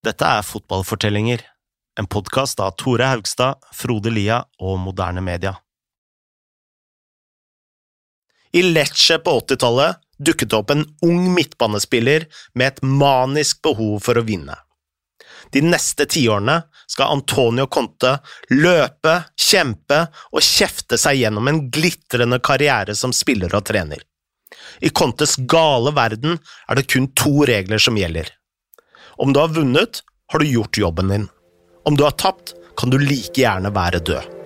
Dette er Fotballfortellinger, en podkast av Tore Haugstad, Frode Lia og Moderne Media. I Lecce på 80-tallet dukket det opp en ung midtbanespiller med et manisk behov for å vinne. De neste tiårene skal Antonio Conte løpe, kjempe og kjefte seg gjennom en glitrende karriere som spiller og trener. I Contes gale verden er det kun to regler som gjelder. Om du har vunnet, har du gjort jobben din. Om du har tapt, kan du like gjerne være død.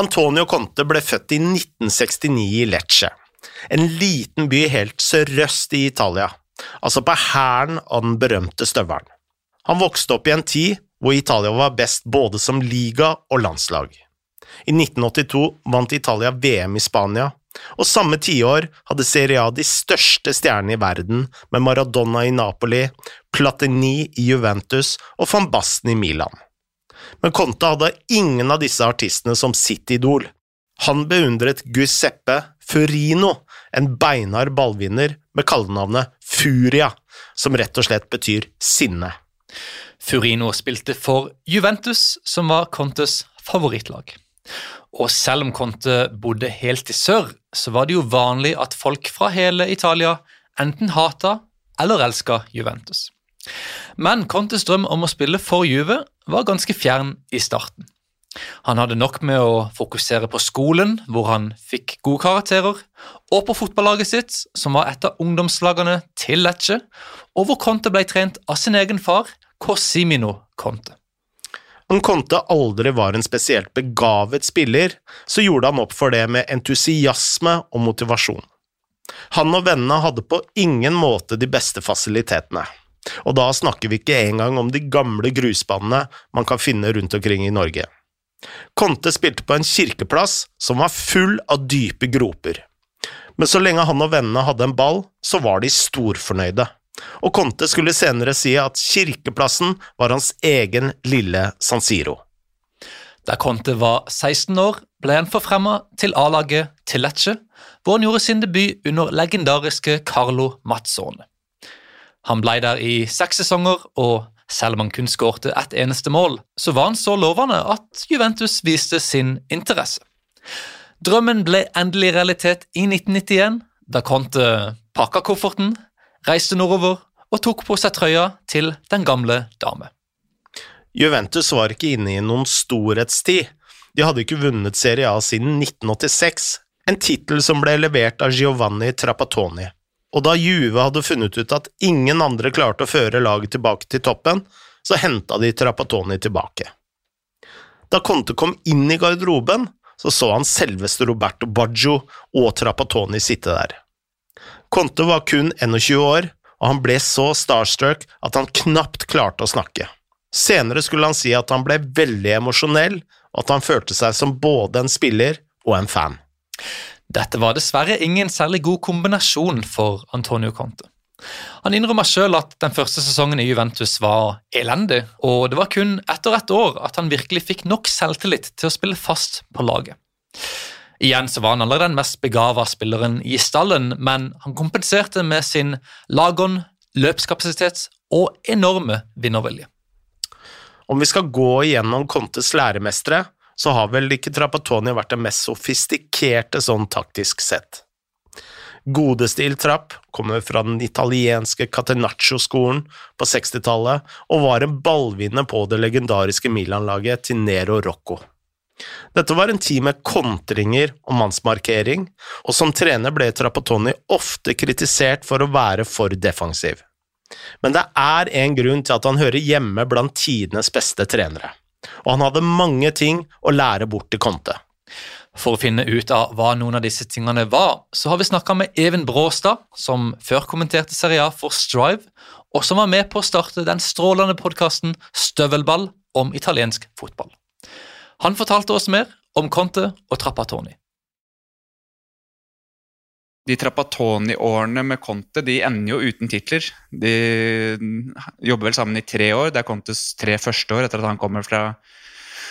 Antonio Conte ble født i 1969 i Lecce, en liten by helt sørøst i Italia, altså på hæren av den berømte støvelen. Han vokste opp i en tid hvor Italia var best både som liga og landslag. I 1982 vant Italia VM i Spania, og samme tiår hadde Serie A de største stjernene i verden, med Maradona i Napoli, Platini i Juventus og van Basten i Milan men Conte hadde ingen av disse artistene som sitt idol. Han beundret Giuseppe Furino, en beinhard ballvinner med kallenavnet Furia, som rett og slett betyr sinne. Furino spilte for Juventus, som var Contes favorittlag. Og selv om Conte bodde helt i sør, så var det jo vanlig at folk fra hele Italia enten hata eller elska Juventus. Men Contes drøm om å spille for Juve var ganske fjern i starten. Han hadde nok med å fokusere på skolen, hvor han fikk gode karakterer, og på fotballaget sitt, som var et av ungdomslagene til Lecce, og hvor Conte ble trent av sin egen far, Cosimino Conte. Om Conte aldri var en spesielt begavet spiller, så gjorde han opp for det med entusiasme og motivasjon. Han og vennene hadde på ingen måte de beste fasilitetene. Og da snakker vi ikke engang om de gamle grusbanene man kan finne rundt omkring i Norge. Conte spilte på en kirkeplass som var full av dype groper. Men så lenge han og vennene hadde en ball, så var de storfornøyde. Og Conte skulle senere si at kirkeplassen var hans egen lille San Siro. Da Conte var 16 år, ble han forfremma til A-laget til Lecce, hvor han gjorde sin debut under legendariske Carlo Mazzone. Han ble der i seks sesonger, og selv om han kun skårte ett eneste mål, så var han så lovende at Juventus viste sin interesse. Drømmen ble endelig realitet i 1991, da Conte pakka kofferten, reiste nordover og tok på seg trøya til den gamle dame. Juventus var ikke inne i noen storhetstid. De hadde ikke vunnet Serie A siden 1986, en tittel som ble levert av Giovanni Trapattoni og da Juve hadde funnet ut at ingen andre klarte å føre laget tilbake til toppen, så henta de Trapatoni tilbake. Da Conte kom inn i garderoben, så så han selveste Roberto Baggio og Trapatoni sitte der. Conte var kun 21 år, og han ble så starstruck at han knapt klarte å snakke. Senere skulle han si at han ble veldig emosjonell, og at han følte seg som både en spiller og en fan. Dette var dessverre ingen særlig god kombinasjon for Antonio Conte. Han innrømmer selv at den første sesongen i Juventus var elendig, og det var kun etter ett år at han virkelig fikk nok selvtillit til å spille fast på laget. Igjen så var han aldri den mest begava spilleren i stallen, men han kompenserte med sin lagånd, løpskapasitet og enorme vinnervilje. Om vi skal gå igjennom Contes læremestere, så har vel ikke Trapattoni vært det mest sofistikerte sånn taktisk sett. Godeste Il Trapp kommer fra den italienske Catenaccio-skolen på 60-tallet og var en ballvinner på det legendariske Milan-laget til Nero Rocco. Dette var en tid med kontringer og mannsmarkering, og som trener ble Trapattoni ofte kritisert for å være for defensiv. Men det er en grunn til at han hører hjemme blant tidenes beste trenere og han hadde mange ting å lære bort til Conte. For å finne ut av hva noen av disse tingene var, så har vi snakka med Even Bråstad, som før kommenterte Serie A for Strive, og som var med på å starte den strålende podkasten Støvelball om italiensk fotball. Han fortalte oss mer om Conte og Trappatoni. De Trappatoni-årene med Conte de ender jo uten titler. De jobber vel sammen i tre år. Det er Contes tre første år etter at han kommer fra,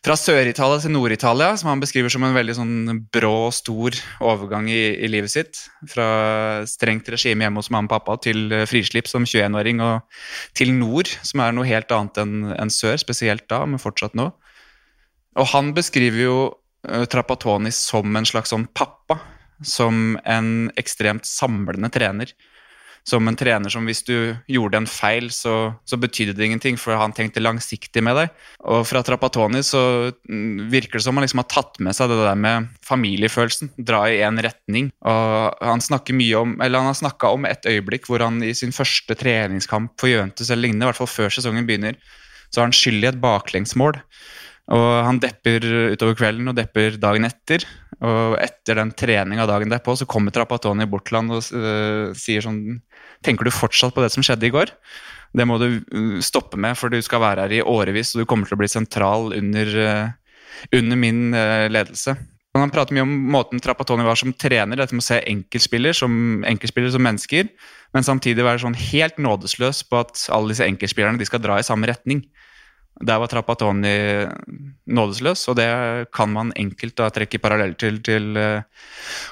fra Sør-Italia til Nord-Italia, som han beskriver som en veldig sånn brå og stor overgang i, i, livet sitt. Fra strengt regime hjemme hos mamma og pappa til frislipp som 21-åring, og til nord, som er noe helt annet enn en sør, spesielt da, men fortsatt nå. Og han beskriver jo Trapatoni Trappatoni som en slags sånn pappa som en ekstremt samlende trener. Som en trener som hvis du gjorde en feil, så, så betydde det ingenting, for han tenkte langsiktig med deg. Og fra Trappatoni så virker det som han liksom har tatt med seg det der med familiefølelsen. Dra i én retning. Og han snakker mye om, eller han har snakka om et øyeblikk hvor han i sin første treningskamp for Juventus eller lignende, i hvert fall før sesongen begynner, så har han skyld i et baklengsmål. Og han depper utover kvelden og depper dagen etter. Og etter den treninga dagen derpå så kommer Trapatoni bort til han og uh, sier sånn Tenker du fortsatt på det som skjedde i går? Det må du uh, stoppe med, for du skal være her i årevis, og du kommer til å bli sentral under, uh, under min ledelse. Men han prater mye om måten Trapatoni var som trener, dette med å se enkeltspiller som, enkeltspiller som mennesker, men samtidig være sånn helt nådesløs på at alle disse enkeltspillerne de skal dra i samme retning. Der var Trappatoni nådesløs, og det kan man enkelt da trekke parallell til, til uh,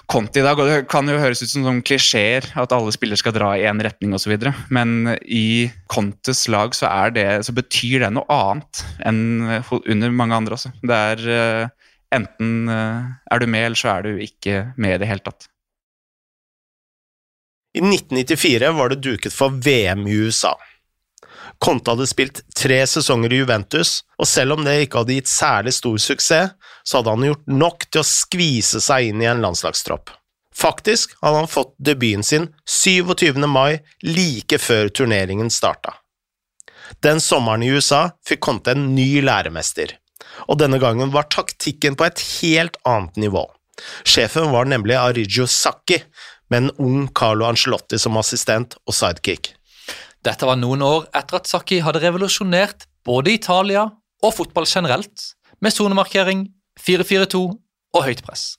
Conti i dag. Og det kan jo høres ut som sånn klisjeer at alle spillere skal dra i én retning osv., men i Contes lag så, det, så, betyr det noe annet enn under mange andre også. Det er uh, enten er du med, eller så er du ikke med i det hele tatt. I 1994 var det duket for VM i USA. Conte hadde spilt tre sesonger i Juventus, og selv om det ikke hadde gitt særlig stor suksess, så hadde han gjort nok til å skvise seg inn i en landslagstropp. Faktisk hadde han fått debuten sin 27. mai, like før turneringen starta. Den sommeren i USA fikk Conte en ny læremester, og denne gangen var taktikken på et helt annet nivå. Sjefen var nemlig Arigio Sacchi, med en ung Carlo Ancelotti som assistent og sidekick. Dette var noen år etter at Sacchi hadde revolusjonert både Italia og fotball generelt, med sonemarkering, 4-4-2 og høyt press.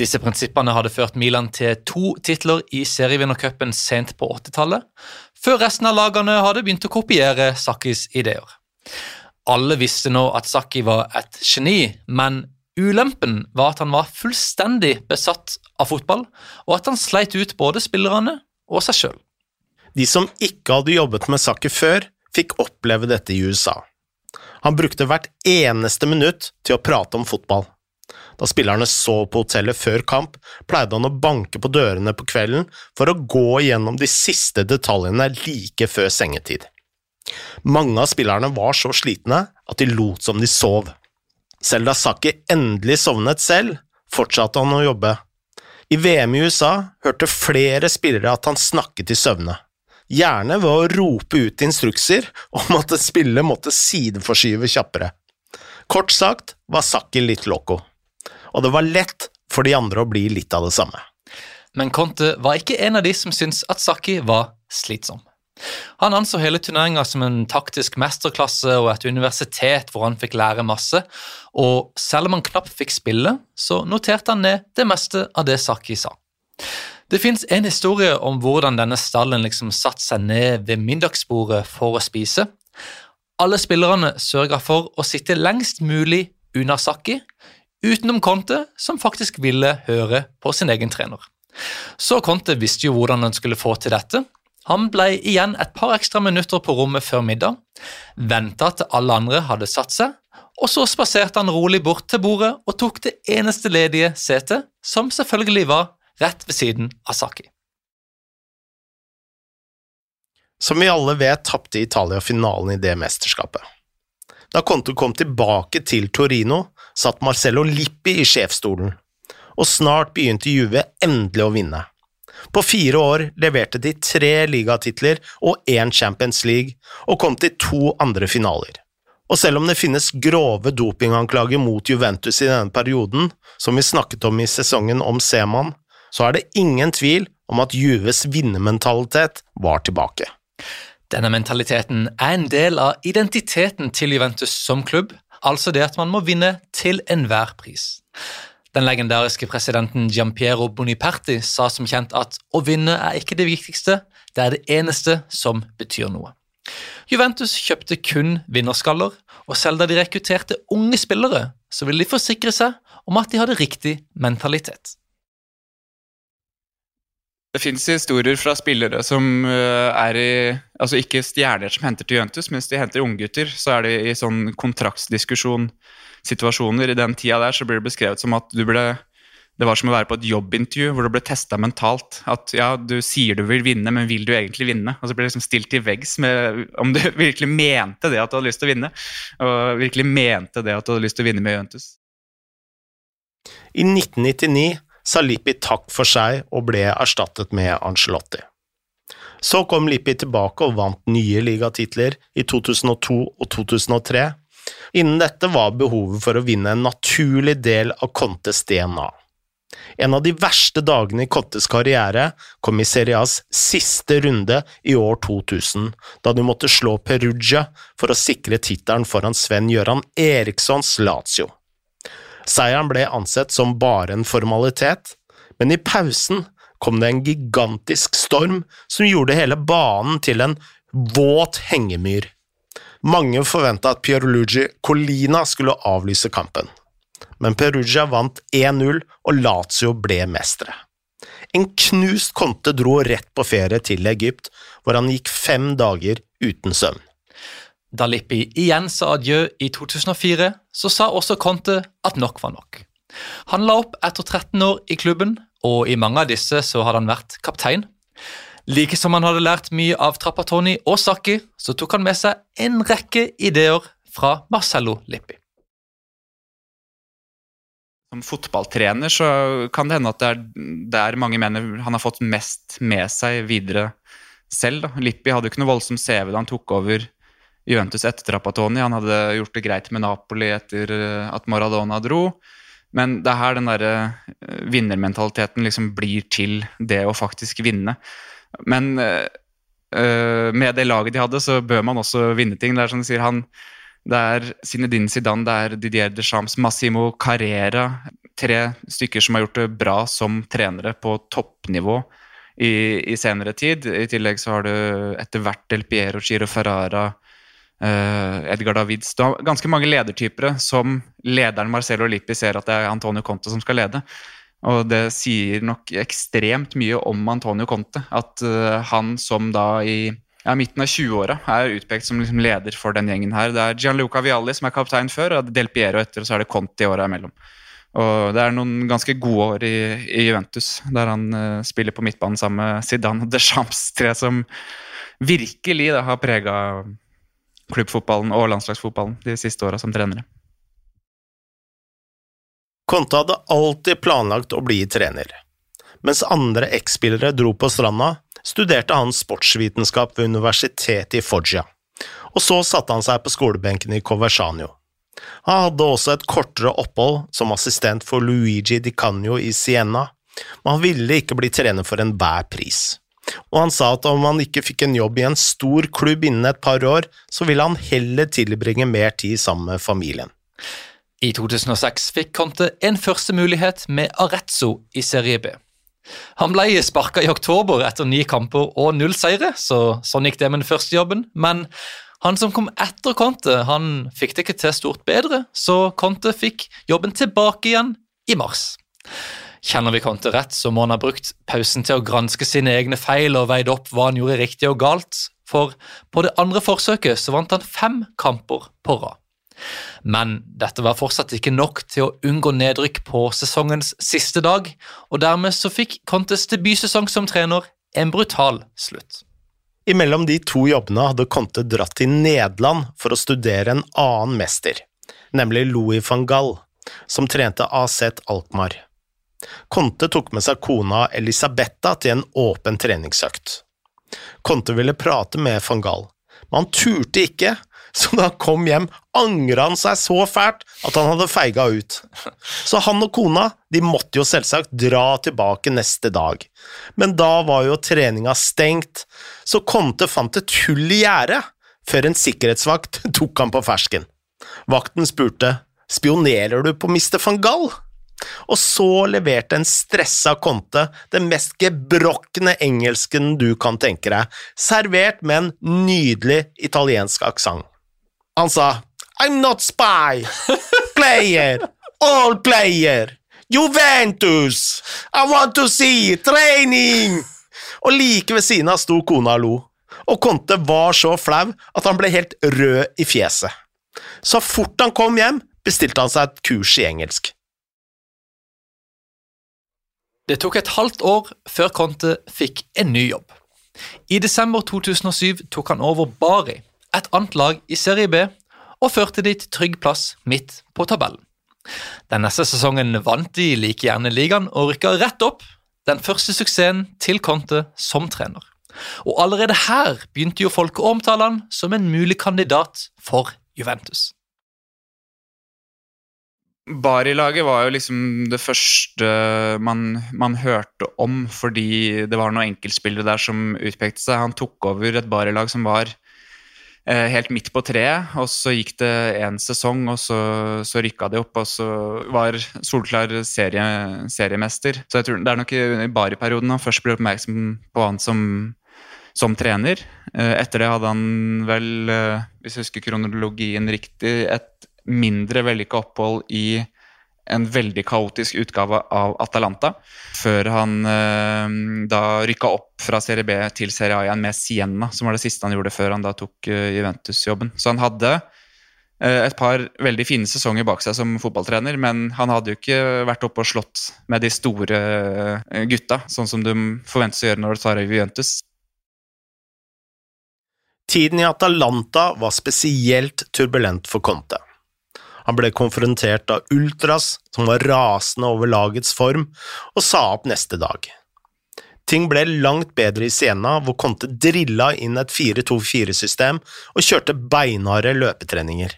Disse prinsippene hadde ført Milan til to titler i serievinnercupen sent på 80-tallet, før resten av lagene hadde begynt å kopiere Sakkis ideer. Alle visste nå at Sakki var et geni, men ulempen var at han var fullstendig besatt av fotball, og at han sleit ut både spillerne og seg sjøl. De som ikke hadde jobbet med saken før, fikk oppleve dette i USA. Han brukte hvert eneste minutt til å prate om fotball. Da spillerne så på hotellet før kamp, pleide han å banke på dørene på kvelden for å gå gjennom de siste detaljene like før sengetid. Mange av spillerne var så slitne at de lot som de sov. Selv da Saki endelig sovnet selv, fortsatte han å jobbe. I VM i USA hørte flere spillere at han snakket i søvne gjerne ved å rope ut instrukser om at spillet måtte sideforskyve kjappere. Kort sagt var Sakki litt loco, og det var lett for de andre å bli litt av det samme. Men Conte var ikke en av de som syntes at Sakki var slitsom. Han anså hele turneringa som en taktisk mesterklasse og et universitet hvor han fikk lære masse, og selv om han knapt fikk spille, så noterte han ned det meste av det Sakki sa. Det fins en historie om hvordan denne stallen liksom satte seg ned ved middagsbordet for å spise. Alle spillerne sørga for å sitte lengst mulig unna Sakki, utenom Conte, som faktisk ville høre på sin egen trener. Så Conte visste jo hvordan han skulle få til dette. Han ble igjen et par ekstra minutter på rommet før middag, venta til alle andre hadde satt seg, og så spaserte han rolig bort til bordet og tok det eneste ledige setet, som selvfølgelig var rett ved siden av Saki. Som vi alle vet, tapte Italia finalen i det mesterskapet. Da Conte kom tilbake til Torino, satt Marcello Lippi i sjefsstolen, og snart begynte Juve endelig å vinne. På fire år leverte de tre ligatitler og én Champions League, og kom til to andre finaler. Og selv om det finnes grove dopinganklager mot Juventus i denne perioden, som vi snakket om i sesongen om Seman, så er det ingen tvil om at Juves vinnermentalitet var tilbake. Denne mentaliteten er en del av identiteten til Juventus som klubb, altså det at man må vinne til enhver pris. Den legendariske presidenten Giampiero Boniperti sa som kjent at å vinne er ikke det viktigste, det er det eneste som betyr noe. Juventus kjøpte kun vinnerskaller, og selv da de rekrutterte unge spillere, så ville de forsikre seg om at de hadde riktig mentalitet. Det fins historier fra spillere som eh, er i Altså ikke stjerner som henter til Juventus, mens de henter unggutter, så er det i sånn kontraktsdiskusjon situasjoner. I den tida der så blir det beskrevet som at du ble det var som å være på et jobbintervju hvor du ble testa mentalt. At ja, du sier du vil vinne, men vil du egentlig vinne? Og så ble det liksom stilt til veggs med om du virkelig mente det at du hadde lyst til å vinne. Og virkelig mente det at du hadde lyst til å vinne med Juventus. I 1999 sa Lippi takk for seg og ble erstattet med Angelotti. Så kom Lippi tilbake og vant nye ligatitler i 2002 og 2003. Innen dette var behovet for å vinne en naturlig del av Contes DNA. En av de verste dagene i Cottes karriere kom i Serie A's siste runde i år 2000, da de måtte slå Perugia for å sikre tittelen foran Sven-Gøran Erikssons Lazio. Seieren ble ansett som bare en formalitet, men i pausen kom det en gigantisk storm som gjorde hele banen til en våt hengemyr. Mange forventa at Pierluigi Colina skulle avlyse kampen men Perugia vant 1-0, og Lazio ble mestere. En knust Conte dro rett på ferie til Egypt, hvor han gikk fem dager uten søvn. Da Lippi igjen sa adjø i 2004, så sa også Conte at nok var nok. Han la opp etter 13 år i klubben, og i mange av disse så hadde han vært kaptein. Like som han hadde lært mye av Trappatoni og Sakki, så tok han med seg en rekke ideer fra Marcello Lippi som fotballtrener så kan det hende at det er der mange mener han har fått mest med seg videre selv. Da. Lippi hadde jo ikke noe voldsom CV da han tok over Juventus etter Trappatoni. Han hadde gjort det greit med Napoli etter eh, at Maradona dro. Men det er her den derre eh, vinnermentaliteten liksom blir til det å faktisk vinne. Men øh, med det laget de hadde, så bør man også vinne ting. Det er som du sier, han det er Zinedine Zidane, det er Didier Deschamps, Massimo Carrera. Tre stykker som har gjort det bra som trenere på toppnivå i, i senere tid. I tillegg så har du etter hvert Del Piero, Giro Ferrara, Edgar Davids Du har ganske mange ledertyper som lederen Marcelo Lippi ser at det er Antonio Conte som skal lede. Og det sier nok ekstremt mye om Antonio Conte. At uh, han som da i ja, midten av 20-åra er utpekt som liksom leder for den gjengen her. Det er Gianluca Vialli som er kaptein før, og Del Piero etter, og så er det Conte i åra imellom. Og det er noen ganske gode år i, i Juventus, der han uh, spiller på midtbanen sammen med Zidane og Deschamps, tre som virkelig da, har prega klubbfotballen og landslagsfotballen de siste åra som trenere. Conte hadde alltid planlagt å bli trener. Mens andre eks-spillere dro på stranda, studerte han sportsvitenskap ved universitetet i Foggia, og så satte han seg på skolebenken i Coversanio. Han hadde også et kortere opphold som assistent for Luigi Di Canio i Siena, men han ville ikke bli trener for enhver pris. Og han sa at om han ikke fikk en jobb i en stor klubb innen et par år, så ville han heller tilbringe mer tid sammen med familien. I 2006 fikk Conte en første mulighet med Arezzo i Serie B. Han ble sparka i oktober etter ni kamper og null seire, så sånn gikk det med den første jobben. Men han som kom etter Conte, han fikk det ikke til stort bedre, så Conte fikk jobben tilbake igjen i mars. Kjenner vi Conte rett, så må han ha brukt pausen til å granske sine egne feil og veid opp hva han gjorde riktig og galt, for på det andre forsøket så vant han fem kamper på rad. Men dette var fortsatt ikke nok til å unngå nedrykk på sesongens siste dag, og dermed så fikk Contes debutsesong som trener en brutal slutt. Imellom de to jobbene hadde Conte dratt til Nederland for å studere en annen mester, nemlig Louis van Gall, som trente AZ Alkmaar. Conte tok med seg kona Elisabetta til en åpen treningsøkt. Conte ville prate med van Gaal, men han turte ikke så da han kom hjem, angra han seg så fælt at han hadde feiga ut. Så han og kona de måtte jo selvsagt dra tilbake neste dag, men da var jo treninga stengt, så Conte fant et hull i gjerdet før en sikkerhetsvakt tok han på fersken. Vakten spurte spionerer du på Mr. van Gaal? Og så leverte en stressa Conte den mest gebrokne engelsken du kan tenke deg, servert med en nydelig italiensk aksent. Han sa I'm not spy, player, all player, Juventus, I want to see, training! Og like ved siden av sto kona og lo, og Conte var så flau at han ble helt rød i fjeset. Så fort han kom hjem, bestilte han seg et kurs i engelsk. Det tok et halvt år før Conte fikk en ny jobb. I desember 2007 tok han over Bari, et annet lag i Serie B, og førte de til trygg plass midt på tabellen. Den neste sesongen vant de like gjerne ligaen og rykka rett opp, den første suksessen til Conte som trener. Og allerede her begynte jo folk å omtale han som en mulig kandidat for Juventus. Bari-laget var jo liksom det første man, man, hørte om, fordi det var noen enkeltspillere der som utpekte seg. Han tok over et Bari-lag som var eh, helt midt på treet, og så gikk det én sesong, og så, så rykka de opp, og så var solklar serie, seriemester. Så jeg tror det er nok i Bari-perioden han først ble oppmerksom på han som, som trener. Eh, etter det hadde han vel, eh, hvis jeg husker kronologien riktig, et mindre vellykka opphold i en veldig kaotisk utgave av Atalanta, før han eh, da rykka opp fra Serie B til Serie A igjen med Sienna, som var det siste han gjorde før han da tok eh, Juventus-jobben. Så han hadde eh, et par veldig fine sesonger bak seg som fotballtrener, men han hadde jo ikke vært oppe og slått med de store eh, gutta, sånn som du forventes å gjøre når du tar Juventus. Tiden i Atalanta var spesielt turbulent for Conte. Han ble konfrontert av ultras som var rasende over lagets form, og sa opp neste dag. Ting ble langt bedre i Siena, hvor Conte drilla inn et 4-2-4-system og kjørte beinharde løpetreninger.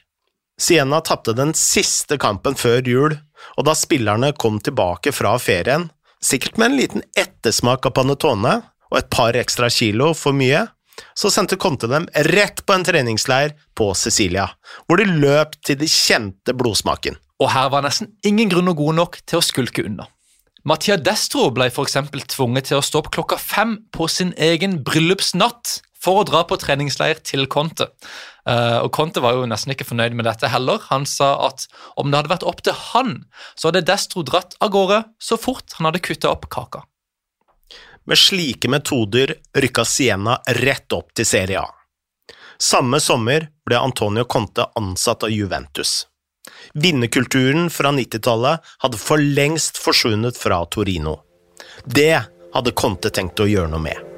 Siena tapte den siste kampen før jul, og da spillerne kom tilbake fra ferien, sikkert med en liten ettersmak av panetone og et par ekstra kilo for mye, så sendte Conte dem rett på en treningsleir på Sicilia, hvor de løp til de kjente blodsmaken. Og her var nesten ingen grunner gode nok til å skulke unna. Mattia Destro ble f.eks. tvunget til å stå opp klokka fem på sin egen bryllupsnatt for å dra på treningsleir til Conte. Uh, og Conte var jo nesten ikke fornøyd med dette heller. Han sa at om det hadde vært opp til han, så hadde Destro dratt av gårde så fort han hadde kutta opp kaka. Med slike metoder rykka Siena rett opp til Serie A. Samme sommer ble Antonio Conte ansatt av Juventus. Vinnerkulturen fra 90-tallet hadde for lengst forsvunnet fra Torino. Det hadde Conte tenkt å gjøre noe med.